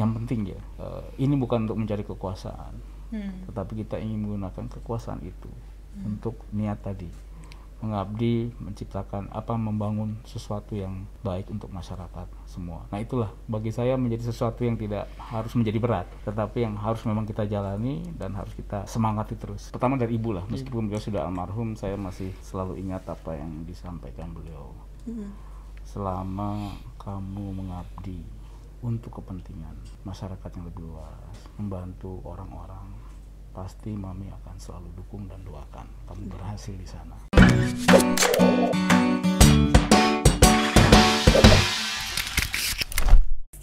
yang penting ya eh, ini bukan untuk mencari kekuasaan Hmm. tetapi kita ingin menggunakan kekuasaan itu untuk niat tadi mengabdi menciptakan apa membangun sesuatu yang baik untuk masyarakat semua. Nah itulah bagi saya menjadi sesuatu yang tidak harus menjadi berat tetapi yang harus memang kita jalani dan harus kita semangati terus. Pertama dari ibu lah meskipun beliau sudah almarhum saya masih selalu ingat apa yang disampaikan beliau. Hmm. selama kamu mengabdi untuk kepentingan masyarakat yang lebih luas, membantu orang-orang, pasti Mami akan selalu dukung dan doakan kamu berhasil di sana.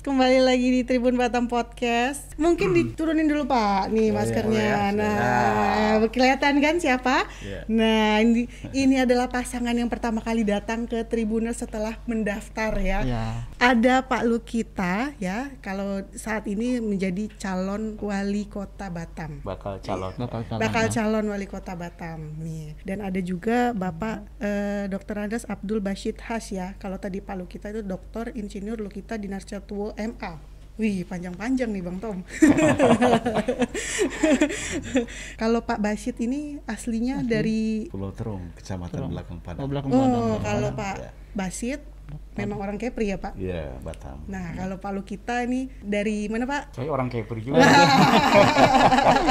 Kembali lagi di Tribun Batam Podcast. Mungkin diturunin dulu Pak, nih maskernya. Hmm. Oh, ya, nah, kelihatan kan siapa? Iya. Nah, ini ini adalah pasangan yang pertama kali datang ke Tribuners setelah mendaftar ya. Ya. Ada Pak Lukita ya, kalau saat ini menjadi calon wali kota Batam. Bakal calon. bakal calon bakal calon wali kota Batam nih dan ada juga Bapak eh, Dr. Andes Abdul Bashid Has ya kalau tadi Pak Lukita itu Doktor Insinyur Lukita Dinar Catuo MA Wih panjang-panjang nih Bang Tom. kalau Pak Bashid ini aslinya dari Pulau Terung, Kecamatan Belakang oh Padang. belakang oh Padang. kalau Ya. Pak Bashid memang orang Kepri ya Pak. Iya, Batam. Nah kalau Pak Lukita ini dari mana Pak? Saya orang Kepri juga.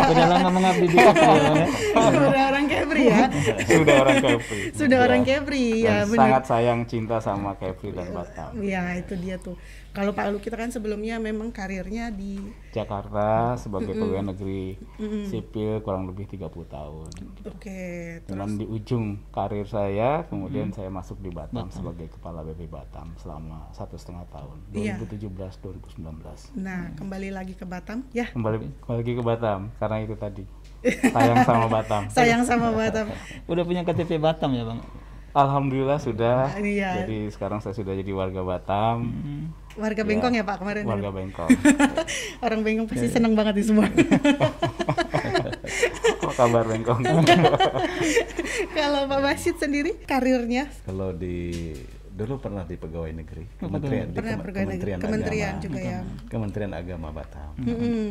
Sudah lama mengabdi di Kepri ya, ya? Sudah orang Kepri ya. Sudah orang Kepri. Sudah orang Ya. Kepri Dan ya benar. sangat sayang cinta sama Kepri dan Batam. Ya itu dia tuh. Kalau Pak Lukita kan sebelumnya memang karirnya di Jakarta sebagai pegawai negeri sipil kurang lebih 30 tahun. Oke, Cuman di ujung karir saya, kemudian saya masuk di Batam, sebagai kepala BP Batam selama satu setengah tahun, Iya. 2017-2019. Nah, kembali lagi ke Batam. Ya, Kembali, kembali lagi ke Batam, karena itu tadi sayang sama Batam. sayang sama Batam. udah punya KTP Batam ya bang Alhamdulillah sudah. Iya. Jadi sekarang saya sudah jadi warga Batam, Warga Iya. Bengkong ya Pak kemarin. ya? warga Bengkong. Orang Bengkong pasti senang banget di semua. Apa kabar Bengkong? Kalau Pak Basit sendiri karirnya Kalau di dulu pernah di pegawai negeri, Kementerian di pernah pegawai negeri, Kementerian, kementerian Agama. juga ya. Kementerian Agama Batam. Mm-mm.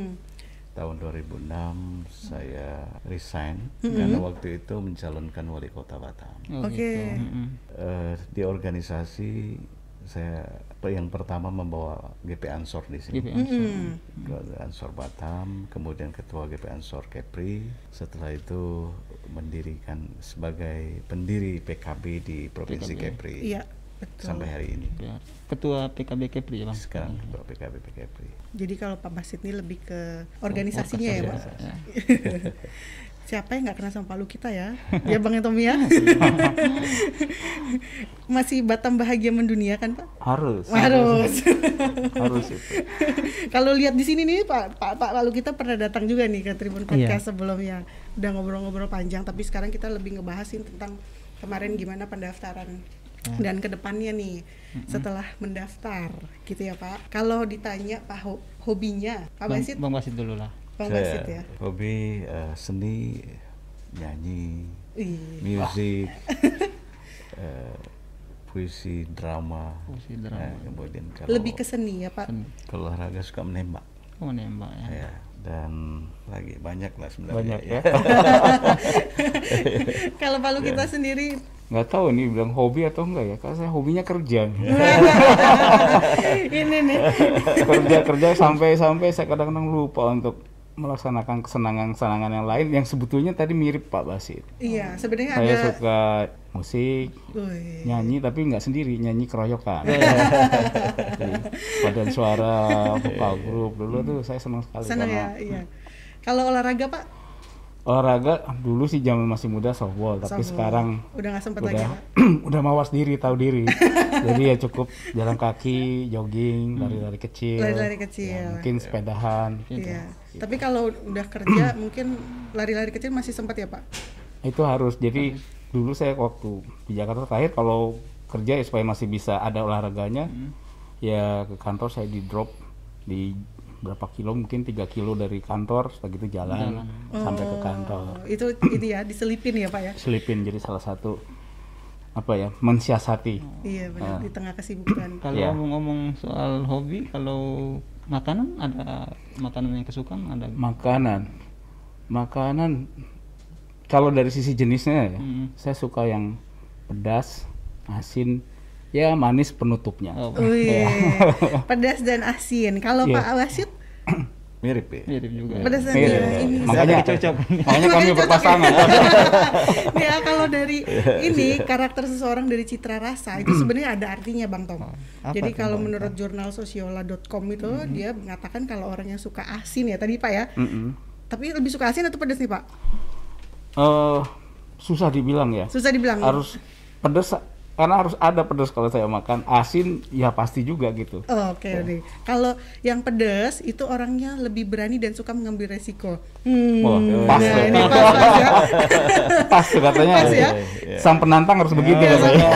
Tahun 2006 saya resign karena waktu itu mencalonkan wali kota Batam. Oh, Oke. gitu. Mm-mm. Eh, di organisasi saya yang pertama membawa GP Ansor di sini. GP Ansor. Mm. Ketua Ansor Batam, kemudian Ketua GP Ansor Kepri. Setelah itu mendirikan sebagai pendiri PKB di Provinsi PKB. Kepri Iya, betul. sampai hari ini. Ya. Ketua PKB Kepri ya bang Sekarang Ketua PKB Kepri. Jadi kalau Pak Basit ini lebih ke organisasinya ya, Pak. Ya. Siapa yang nggak kenal sama Pak Lukita ya? ya Bang Tommy ya. Masih Batam bahagia mendunia kan Pak? Harus. Harus. Harus itu. Kalau lihat di sini nih Pak Pak Pak Lalu kita pernah datang juga nih ke Tribun Podcast sebelumnya. Udah ngobrol-ngobrol panjang tapi sekarang kita lebih ngebahasin tentang kemarin gimana pendaftaran dan ke depannya nih setelah mendaftar gitu ya Pak. Kalau ditanya Pak ho- hobinya Pak bang, Basit, bang Basit dulu lah Bang Saya Basit ya. hobi eh, seni, nyanyi, Ih, musik, eh, puisi, drama. Puisi, drama. Eh, kemudian kalau lebih ke seni ya Pak. kalau olahraga suka menembak. oh nembak ya Ya, dan lagi banyak lah sebenarnya. Banyak ya. Kalau Pak Lu Iya. kita sendiri Nggak tahu nih bilang hobi atau enggak ya, karena saya hobinya kerja. ini nih. kerja kerja sampai sampai saya kadang-kadang lupa untuk melaksanakan kesenangan-kesenangan yang lain yang sebetulnya tadi mirip Pak Basit. Iya, sebenarnya Saya ada suka musik, Wih. nyanyi tapi nggak sendiri, nyanyi keroyokan. Paduan suara, vokal grup dulu tuh saya senang sekali senang karena ya, iya. Kalau olahraga Pak, olahraga dulu sih zaman masih muda softball, tapi Softball. sekarang udah nggak sempet lagi udah ya, Pak. udah mawas diri, tahu diri. Jadi ya cukup jalan kaki, jogging, lari-lari kecil. Lari-lari ya, kecil. mungkin sepedahan. Iya. Tapi kalau udah kerja mungkin lari-lari kecil masih sempat ya Pak? Itu harus. Jadi dulu saya waktu di Jakarta terakhir kalau kerja ya supaya masih bisa ada olahraganya, ya ke kantor saya di drop di berapa kilo mungkin tiga kilo dari kantor setelah gitu jalan sampai ke kantor Oh, itu ini ya diselipin ya Pak ya? selipin jadi salah satu apa ya mensiasati Iya benar Ah. di tengah kesibukan. kalau Ya. ngomong-ngomong soal hobi kalau Makanan ada makanan yang kesukaan ada. makanan makanan kalau dari sisi jenisnya ya Hmm. saya suka yang pedas asin ya manis penutupnya Oh, Wih, pedas dan asin. Kalau Iya. Pak Wasit Mirip ya. mirip juga. pedas dan Iya, ini. makanya cocok. makanya kami berpasangan ya kalau dari ini karakter seseorang dari citra rasa itu sebenarnya ada artinya Bang Tom. apa Jadi kalau Bang? menurut jurnal sosiola.com itu dia mengatakan kalau orang yang suka asin ya tadi Pak ya. Mm-mm. Tapi lebih suka asin atau pedas nih Pak? Eh, susah dibilang ya Susah dibilang. harus pedas karena harus ada pedas kalau saya makan asin ya pasti juga gitu Oh, Oke deh. Kalau yang pedas itu orangnya lebih berani dan suka mengambil resiko. Hmm. Wah, pas nah, ini pas, pas ya. pas tuh katanya Pas ya. sang penantang harus begitu Iya, katanya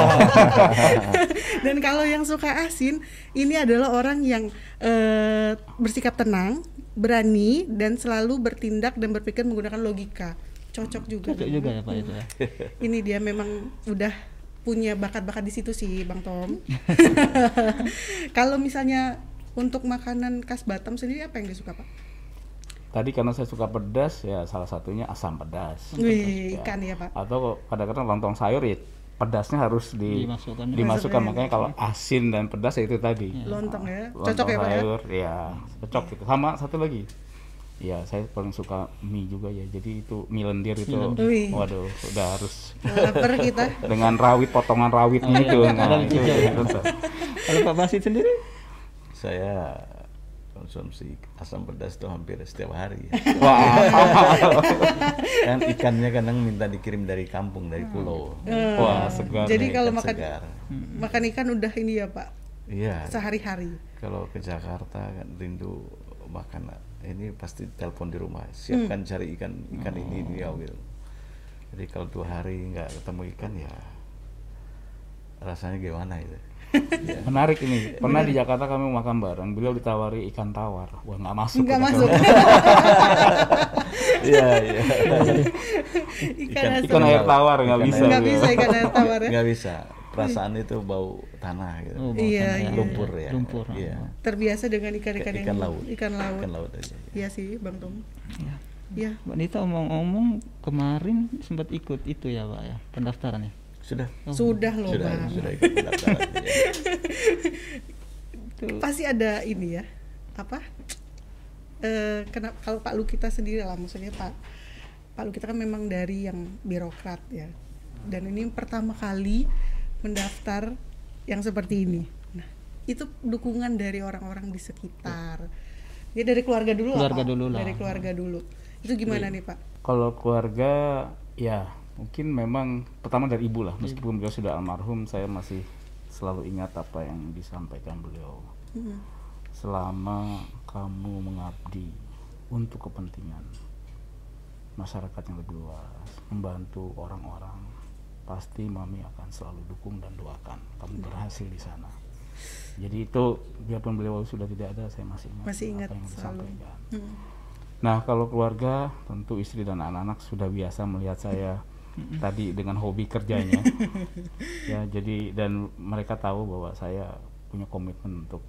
Dan kalau yang suka asin, ini adalah orang yang eh, bersikap tenang, berani, dan selalu bertindak dan berpikir menggunakan logika. Cocok juga. Cocok juga ya Pak itu ya. Ini dia memang udah punya bakat-bakat di situ sih, Bang Tom. kalau misalnya untuk makanan khas Batam sendiri apa yang disuka, Pak? tadi karena saya suka pedas ya salah satunya asam pedas Wih, Ya. ikan ya, Pak. atau kadang-kadang lontong sayur ya pedasnya harus di, Dimasukkan. dimasukkan makanya kalau asin dan pedas ya itu tadi Lontong ya. Lontong Cocok ya, Pak ya? sayur ya cocok gitu sama satu lagi ya saya paling suka mie juga ya jadi itu mie lendir itu Wih. waduh udah harus Lapar kita. dengan rawit potongan rawitnya Oh, itu iya. nah, Ada itu, ya. Kalau Pak Basit sendiri? Saya konsumsi asam pedas itu hampir setiap hari. wah kan ikannya kadang minta dikirim dari kampung dari pulau. wah segar Jadi Ikan kalau makan segar. makan ikan udah ini ya, Pak. Iya. Sehari-hari. Kalau ke Jakarta kan rindu makan ini pasti telepon di rumah siapkan cari ikan ikan ini dia gitu. Jadi kalau dua hari nggak ketemu ikan ya rasanya gimana itu? Ya. menarik ini pernah di Jakarta kami makan bareng beliau ditawari ikan tawar wah nggak masuk Nggak masuk. Iya iya. ikan asam. ikan air tawar nggak Ikan bisa Nggak bisa ikan air tawar ya. Nggak bisa. Perasaan itu bau tanah gitu. Oh, Iya, bahkan iya. Lumpur ya. Lumpur. Iya. Terbiasa dengan ikan-ikan yang Ikan laut. Ikan laut. Ikan laut aja. Iya sih, Bang Tom. Iya. Iya. Mbak Nita omong-omong kemarin sempat ikut itu ya Pak ya pendaftaran ya. Sudah. Oh, Sudah loh, Sudah, Bang. sudah ikut pendaftaran. ya. Pasti ada ini ya. Apa? Eh kenapa kalau Pak Lu kita sendiri lah maksudnya Pak Pak Lu kita kan memang dari yang birokrat ya. Dan ini pertama kali mendaftar yang seperti ini. Nah, itu dukungan dari orang-orang di sekitar. Ya dari keluarga dulu. Keluarga Pak. dulu lah. Dari keluarga dulu. Itu gimana nih, Pak? Kalau keluarga ya mungkin memang pertama dari ibu lah meskipun beliau sudah almarhum saya masih selalu ingat apa yang disampaikan beliau Hmm. selama kamu mengabdi untuk kepentingan masyarakat yang lebih luas membantu orang-orang pasti mami akan selalu dukung dan doakan kamu berhasil di sana jadi itu biarpun beliau sudah tidak ada saya masih ingat Masih ingat apa yang selalu. disampaikan Hmm. Nah, kalau keluarga tentu istri dan anak-anak sudah biasa melihat saya tadi dengan hobi kerjanya. ya, jadi dan mereka tahu bahwa saya punya komitmen untuk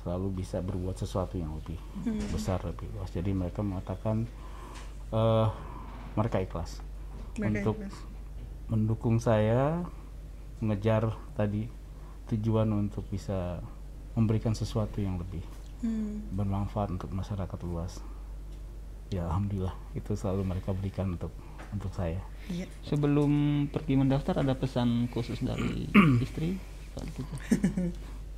selalu bisa berbuat sesuatu yang lebih besar, lebih luas. Jadi mereka mengatakan eh mereka ikhlas Mereka untuk ikhlas. Mendukung saya mengejar tadi tujuan untuk bisa memberikan sesuatu yang lebih Hmm. bermanfaat untuk masyarakat luas. Ya alhamdulillah itu selalu mereka berikan untuk untuk saya. Iya. sebelum pergi mendaftar ada pesan khusus dari istri.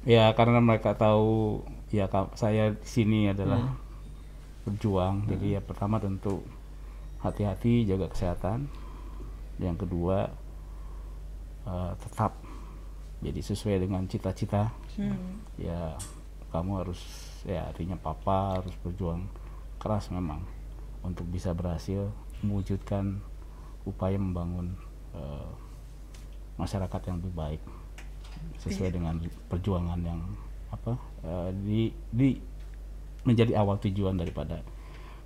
Ya karena mereka tahu ya saya di sini adalah berjuang. Jadi ya pertama tentu hati-hati jaga kesehatan. Yang kedua eh, tetap jadi sesuai dengan cita-cita. Hmm. Ya kamu harus ya artinya papa harus berjuang keras memang untuk bisa berhasil mewujudkan upaya membangun eh, masyarakat yang lebih baik sesuai dengan perjuangan yang apa eh, di di menjadi awal tujuan daripada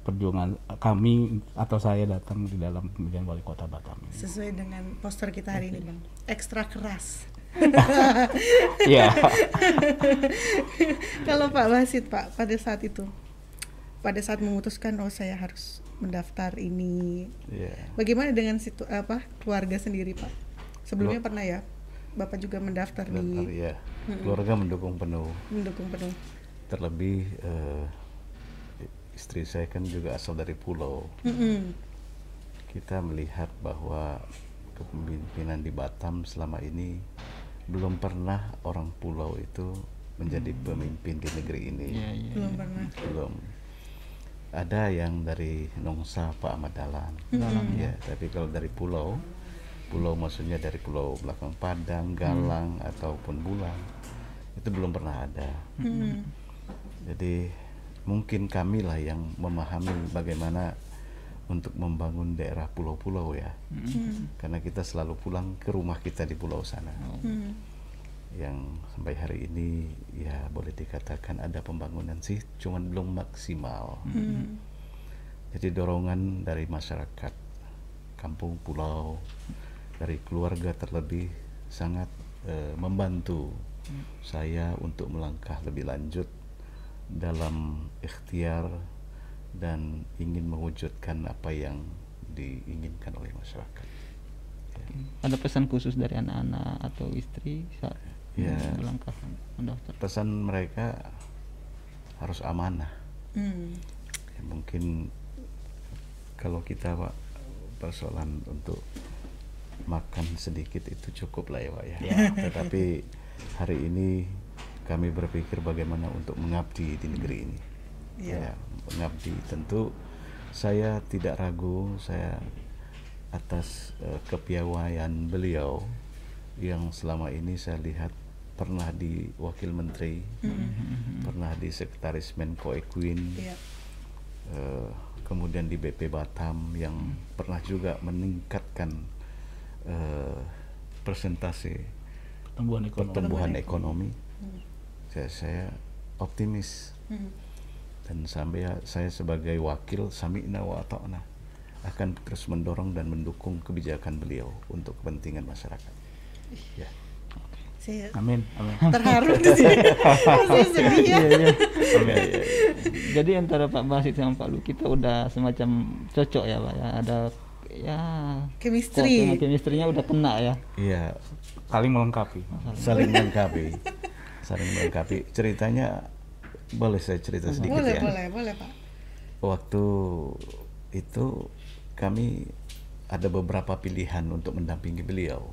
perjuangan kami atau saya datang di dalam pemilihan wali kota Batam ini. Sesuai dengan poster kita hari ini, Bang. Ekstra keras. Iya. Kalau Pak Basit, Pak, pada saat itu, pada saat memutuskan oh saya harus mendaftar ini, ya bagaimana dengan situ apa keluarga sendiri, Pak? Sebelumnya Lo- pernah ya, Bapak juga mendaftar Daftar, di ya keluarga mendukung penuh mendukung penuh. terlebih eh, istri saya kan juga asal dari pulau. Mm-mm. kita melihat bahwa kepemimpinan di Batam selama ini belum pernah orang pulau itu menjadi pemimpin di negeri ini. Iya, iya. Belum pernah. belum. Ada yang dari Nongsa Pak Ahmad Dahlan. Ya. Tapi kalau dari pulau pulau maksudnya dari pulau belakang Padang Galang ataupun Bulang itu belum pernah ada. Mm-mm. jadi mungkin kami lah yang memahami bagaimana untuk membangun daerah pulau-pulau ya Mm. karena kita selalu pulang ke rumah kita di pulau sana Mm. yang sampai hari ini ya boleh dikatakan ada pembangunan sih cuman belum maksimal Mm. jadi dorongan dari masyarakat kampung pulau dari keluarga terlebih sangat eh, membantu saya untuk melangkah lebih lanjut dalam ikhtiar dan ingin mewujudkan apa yang diinginkan oleh masyarakat. Ada pesan khusus dari anak-anak atau istri saat Ya. melangkah mendaftar. Pesan mereka harus amanah. Mm. Ya, mungkin kalau kita pak persoalan untuk makan sedikit itu cukup lah ya pak ya. Tetapi hari ini kami berpikir bagaimana untuk mengabdi di negeri ini. Iya. Ya, mengabdi tentu saya tidak ragu saya atas eh, kepiawaian beliau yang selama ini saya lihat pernah di wakil menteri, pernah di sekretaris Menko Equin, Iya. eh, kemudian di BP Batam yang pernah juga meningkatkan eh, persentase Pertumbuhan ekonomi. pertumbuhan ekonomi. Saya, saya optimis Mm. dan sampai saya sebagai wakil sami'na wa ata'na akan terus mendorong dan mendukung kebijakan beliau untuk kepentingan masyarakat. Ya. Saya Amin, amin. terharu di sini. Saya sedih ya. Iya, iya. Ya, ya, ya. Jadi antara Pak Basit sama Pak Lu kita udah semacam cocok ya Pak ya. Ada ya Chemistry. kok chemistry-nya udah kena ya. Iya, Saling melengkapi. saling melengkapi. Saling melengkapi. Ceritanya boleh saya cerita sedikit Boleh, ya. boleh, boleh, Pak. Waktu itu kami ada beberapa pilihan untuk mendampingi beliau.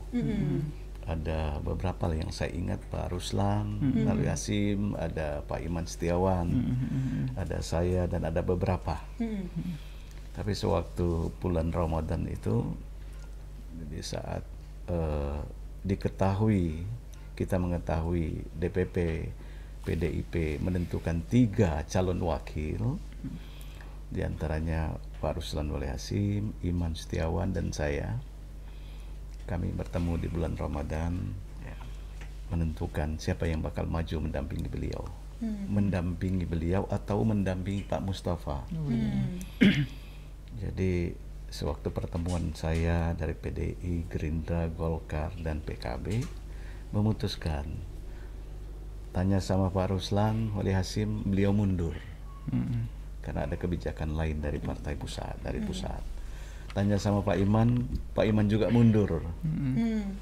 Ada beberapa yang saya ingat Pak Ruslan, Lalu Yasim, ada Pak Iman Setiawan, ada saya dan ada beberapa. Mm. Tapi sewaktu bulan Ramadan itu di saat eh, diketahui kita mengetahui DPP PDIP menentukan tiga calon wakil. Di antaranya Pak Ruslan Wali Hasim, Iman Setiawan dan saya. Kami bertemu di bulan Ramadan ya, menentukan siapa yang bakal maju mendampingi beliau. Mendampingi beliau atau mendampingi Pak Mustafa. Mm. jadi sewaktu pertemuan saya dari PDI, Gerindra, Golkar dan PKB memutuskan tanya sama Pak Ruslan, Wali Hasim, beliau mundur Mm-mm. karena ada kebijakan lain dari partai pusat, dari pusat. Tanya sama Pak Iman, Pak Iman juga mundur. Mm.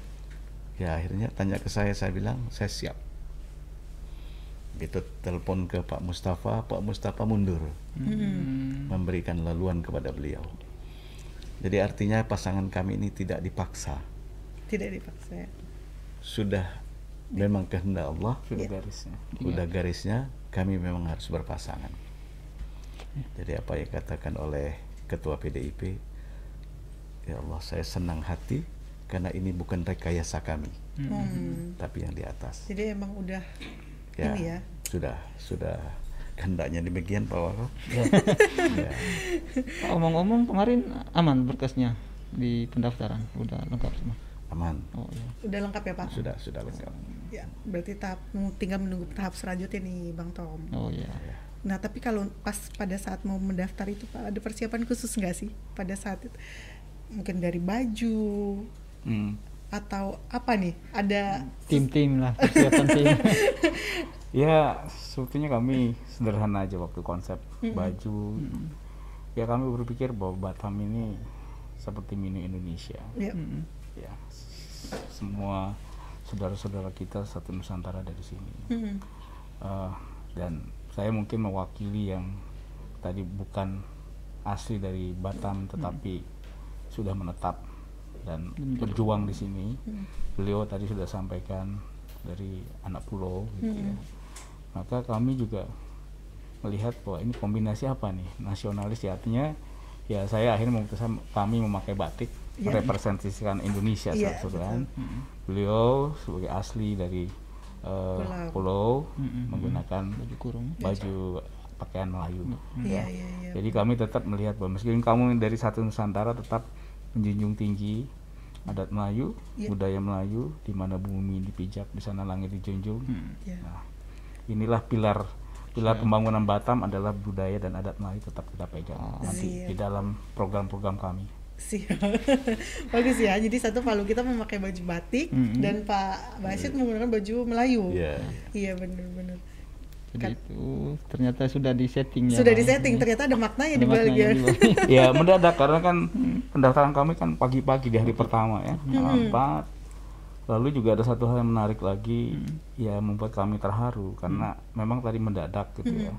Ya akhirnya tanya ke saya, saya bilang saya siap. Gitu telepon ke Pak Mustafa, Pak Mustafa mundur, Mm. memberikan laluan kepada beliau. Jadi artinya pasangan kami ini tidak dipaksa, Tidak dipaksa. ya. Sudah memang kehendak Allah, Sudah Iya. garisnya. udah garisnya kami memang harus berpasangan. Jadi apa yang katakan oleh Ketua PDIP, ya Allah saya senang hati karena ini bukan rekayasa kami, Hmm. tapi yang di atas. Jadi emang udah Ya, ini ya. sudah sudah kehendaknya demikian Pak Wako. ya. Pak, Omong-omong kemarin aman berkasnya di pendaftaran udah lengkap semua. Aman, Oh iya. Udah lengkap ya, Pak? sudah sudah lengkap. Ya, berarti tahap tinggal menunggu tahap selanjutnya nih, Bang Tom. Oh iya. Ya. Nah, tapi kalau pas pada saat mau mendaftar itu Pak, ada persiapan khusus nggak sih pada saat itu? Mungkin dari baju Hmm. atau apa nih? Ada tim-tim lah persiapan tim Ya, sebetulnya kami sederhana aja waktu konsep baju. Ya kami berpikir bahwa Batam ini seperti mini Indonesia. ya, Mm-mm. Ya, semua saudara-saudara kita satu Nusantara dari sini. mm, Eh, dan saya mungkin mewakili yang tadi bukan asli dari Batam tetapi sudah menetap dan berjuang di sini. Beliau tadi sudah sampaikan dari anak pulau gitu ya. Maka kami juga melihat bahwa ini kombinasi apa nih nasionalis ya artinya ya saya akhirnya memutuskan kami memakai batik. Merepresentasikan Indonesia Iya, satu kan. Beliau sebagai asli dari eh, Pulau. pulau Mm-mm. menggunakan baju kurung baju pakaian Melayu. iya, Ya. iya, iya. Jadi kami tetap melihat bahwa meskipun kamu dari satu Nusantara tetap menjunjung tinggi adat Melayu, Iya. budaya Melayu, di mana bumi dipijak, di sana langit dijunjung. Hmm. Iya. Nah, inilah pilar pilar pembangunan Batam adalah budaya dan adat Melayu tetap kita pegang nanti Siap. di dalam program-program kami. Siap. Bagus ya. Jadi satu Palu kita memakai baju batik Mm-mm. dan Pak Basit menggunakan baju Melayu. Iya. Iya benar-benar. jadi itu ternyata sudah di setting ya Sudah Pak. disetting ternyata ada maknanya Ada di balik ya. di balik. ya mendadak karena kan pendaftaran kami kan pagi-pagi di hari pertama ya 4 lalu juga ada satu hal yang menarik lagi ya membuat kami terharu karena memang tadi mendadak gitu ya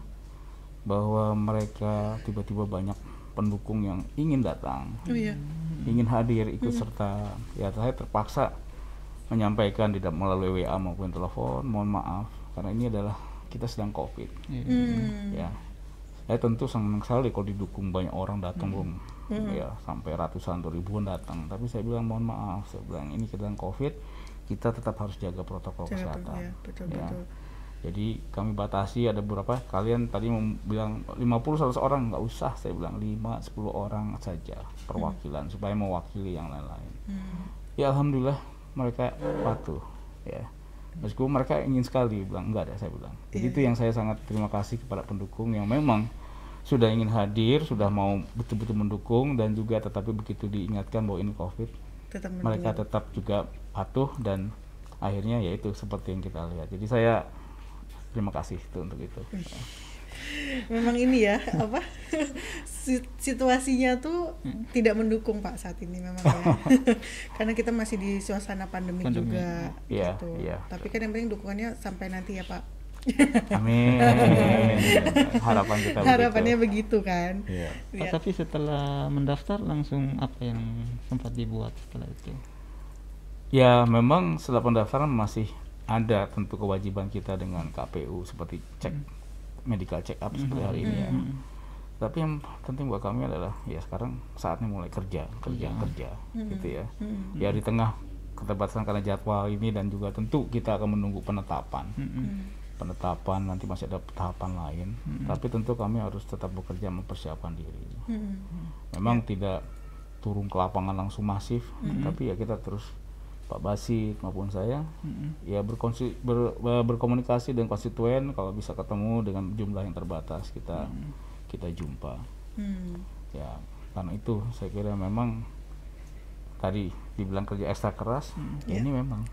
bahwa mereka tiba-tiba banyak pendukung yang ingin datang. Oh iya. ingin hadir ikut serta. Ya saya terpaksa menyampaikan tidak melalui WA maupun telepon. Mohon maaf karena ini adalah kita sedang covid. Iya. Hmm. ya. Saya tentu senang sekali kalau didukung banyak orang datang bung. Ya sampai ratusan atau ribuan datang. Tapi saya bilang mohon maaf saya bilang ini sedang covid kita tetap harus jaga protokol Jangan kesehatan. ya, betul Ya. betul. Jadi kami batasi ada beberapa. Kalian tadi bilang 50 100 orang nggak usah. Saya bilang 5 10 orang saja perwakilan supaya mewakili yang lain-lain. Hmm. ya alhamdulillah mereka patuh ya. Meskipun mereka ingin sekali bilang enggak ada saya bilang. Jadi Iya. itu yang saya sangat terima kasih kepada pendukung yang memang sudah ingin hadir sudah mau betul-betul mendukung dan juga tetapi begitu diingatkan bahwa ini covid Tetap mereka tetap juga patuh dan akhirnya yaitu seperti yang kita lihat. Jadi saya terima kasih itu untuk itu Memang ini ya apa si- situasinya tuh tidak mendukung Pak saat ini memang ya. Karena kita masih di suasana pandemi, Pandemi. juga Iya, gitu. iya. Tapi kan yang penting dukungannya sampai nanti ya Pak. amin harapan kita Harapannya begitu. begitu kan. Iya. Pak, Iya. tapi setelah mendaftar langsung apa yang sempat dibuat setelah itu Ya memang setelah pendaftaran masih ada tentu kewajiban kita dengan KPU seperti cek medical check up seperti hari ini ya. Hmm. Tapi yang penting buat kami adalah ya sekarang saatnya mulai kerja, kerja, kerja, gitu ya. Hmm. Ya di tengah keterbatasan karena jadwal ini dan juga tentu kita akan menunggu penetapan. Penetapan nanti masih ada tahapan lain, tapi tentu kami harus tetap bekerja mempersiapkan diri. Hmm. Memang tidak turun ke lapangan langsung masif, tapi ya kita terus Pak Basit maupun saya ya berkonsi, ber- ber- berkomunikasi dengan konstituen kalau bisa ketemu dengan jumlah yang terbatas kita kita jumpa. Hmm. ya karena itu saya kira memang tadi dibilang kerja ekstra keras ya Ya. ini memang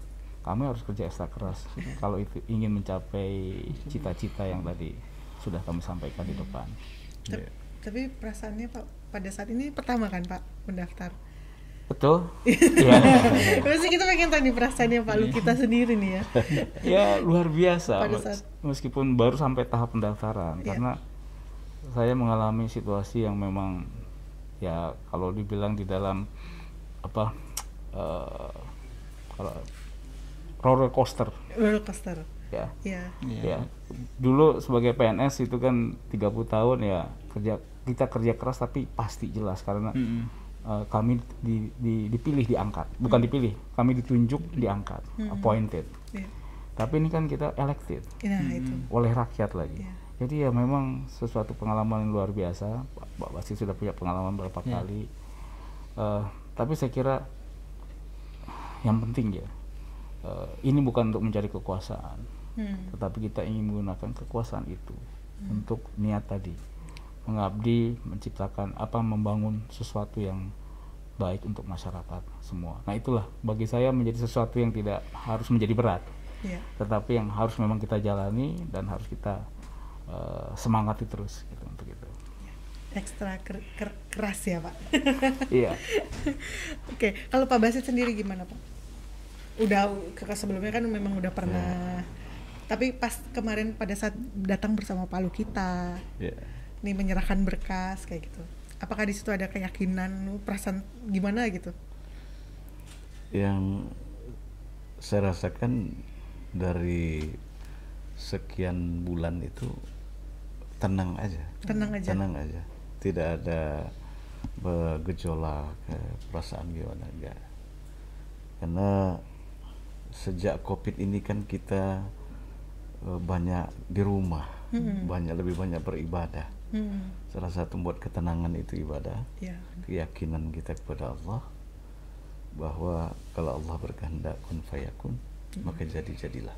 kami harus kerja ekstra keras. Kalau itu ingin mencapai cita-cita yang tadi sudah kami sampaikan di depan. Tep- Tapi perasaannya Pak pada saat ini pertama kan Pak mendaftar. Betul ya Pasti kita pengen tahu nih perasaannya Pak Lu kita sendiri nih ya. ya luar biasa Pada Mas- saat- meskipun baru sampai tahap pendaftaran Iya. karena saya mengalami situasi yang memang ya kalau dibilang di dalam apa eh, kalau roller coaster Roller coaster. ya Ya. Iya. ya dulu sebagai PNS itu kan 30 tahun ya kerja kita kerja keras tapi pasti jelas karena Mm-mm. Eh, kami di- di- dipilih diangkat bukan dipilih kami ditunjuk diangkat appointed ya. tapi ini kan kita elected Nah, itu. oleh rakyat lagi. Iya. Jadi ya memang sesuatu pengalaman yang luar biasa. Pak Basit sudah punya pengalaman berapa Iya. kali. Eh, tapi saya kira yang penting ya eh, ini bukan untuk mencari kekuasaan, Hmm. tetapi kita ingin menggunakan kekuasaan itu untuk niat tadi mengabdi menciptakan apa membangun sesuatu yang baik untuk masyarakat semua nah itulah bagi saya menjadi sesuatu yang tidak harus menjadi berat Iya. tetapi yang harus memang kita jalani dan harus kita eh, semangati terus gitu untuk itu Ekstra ker- ker- keras ya Pak. iya Oke, kalau Pak Basit sendiri gimana Pak? Udah ke ke sebelumnya kan memang udah pernah. Tapi pas kemarin pada saat datang bersama Palu kita, Ya. Nih menyerahkan berkas kayak gitu. Apakah di situ ada keyakinan, perasaan gimana gitu? yang saya rasakan dari sekian bulan itu tenang aja Tenang aja. tenang aja tidak ada bergejolak eh, perasaan gimana enggak karena sejak covid ini kan kita eh, banyak di rumah banyak lebih banyak beribadah Hmm, salah satu buat ketenangan itu ibadah. Ya. keyakinan kita kepada Allah bahwa kalau Allah berkehendak kun fayakun maka jadi jadilah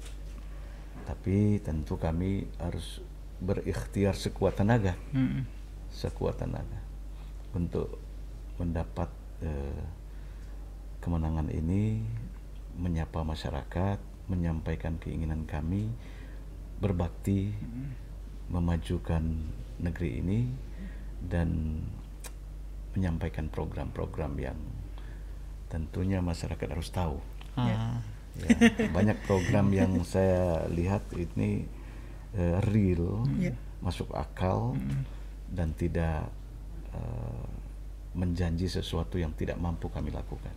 tapi tentu kami harus berikhtiar sekuat tenaga. Mm-mm. sekuat tenaga. Untuk mendapat eh, kemenangan ini menyapa masyarakat menyampaikan keinginan kami berbakti memajukan negeri ini dan menyampaikan program-program yang tentunya masyarakat harus tahu. Ah, ya, banyak program yang saya lihat ini eh, real Ya. masuk akal dan tidak eh, menjanji sesuatu yang tidak mampu kami lakukan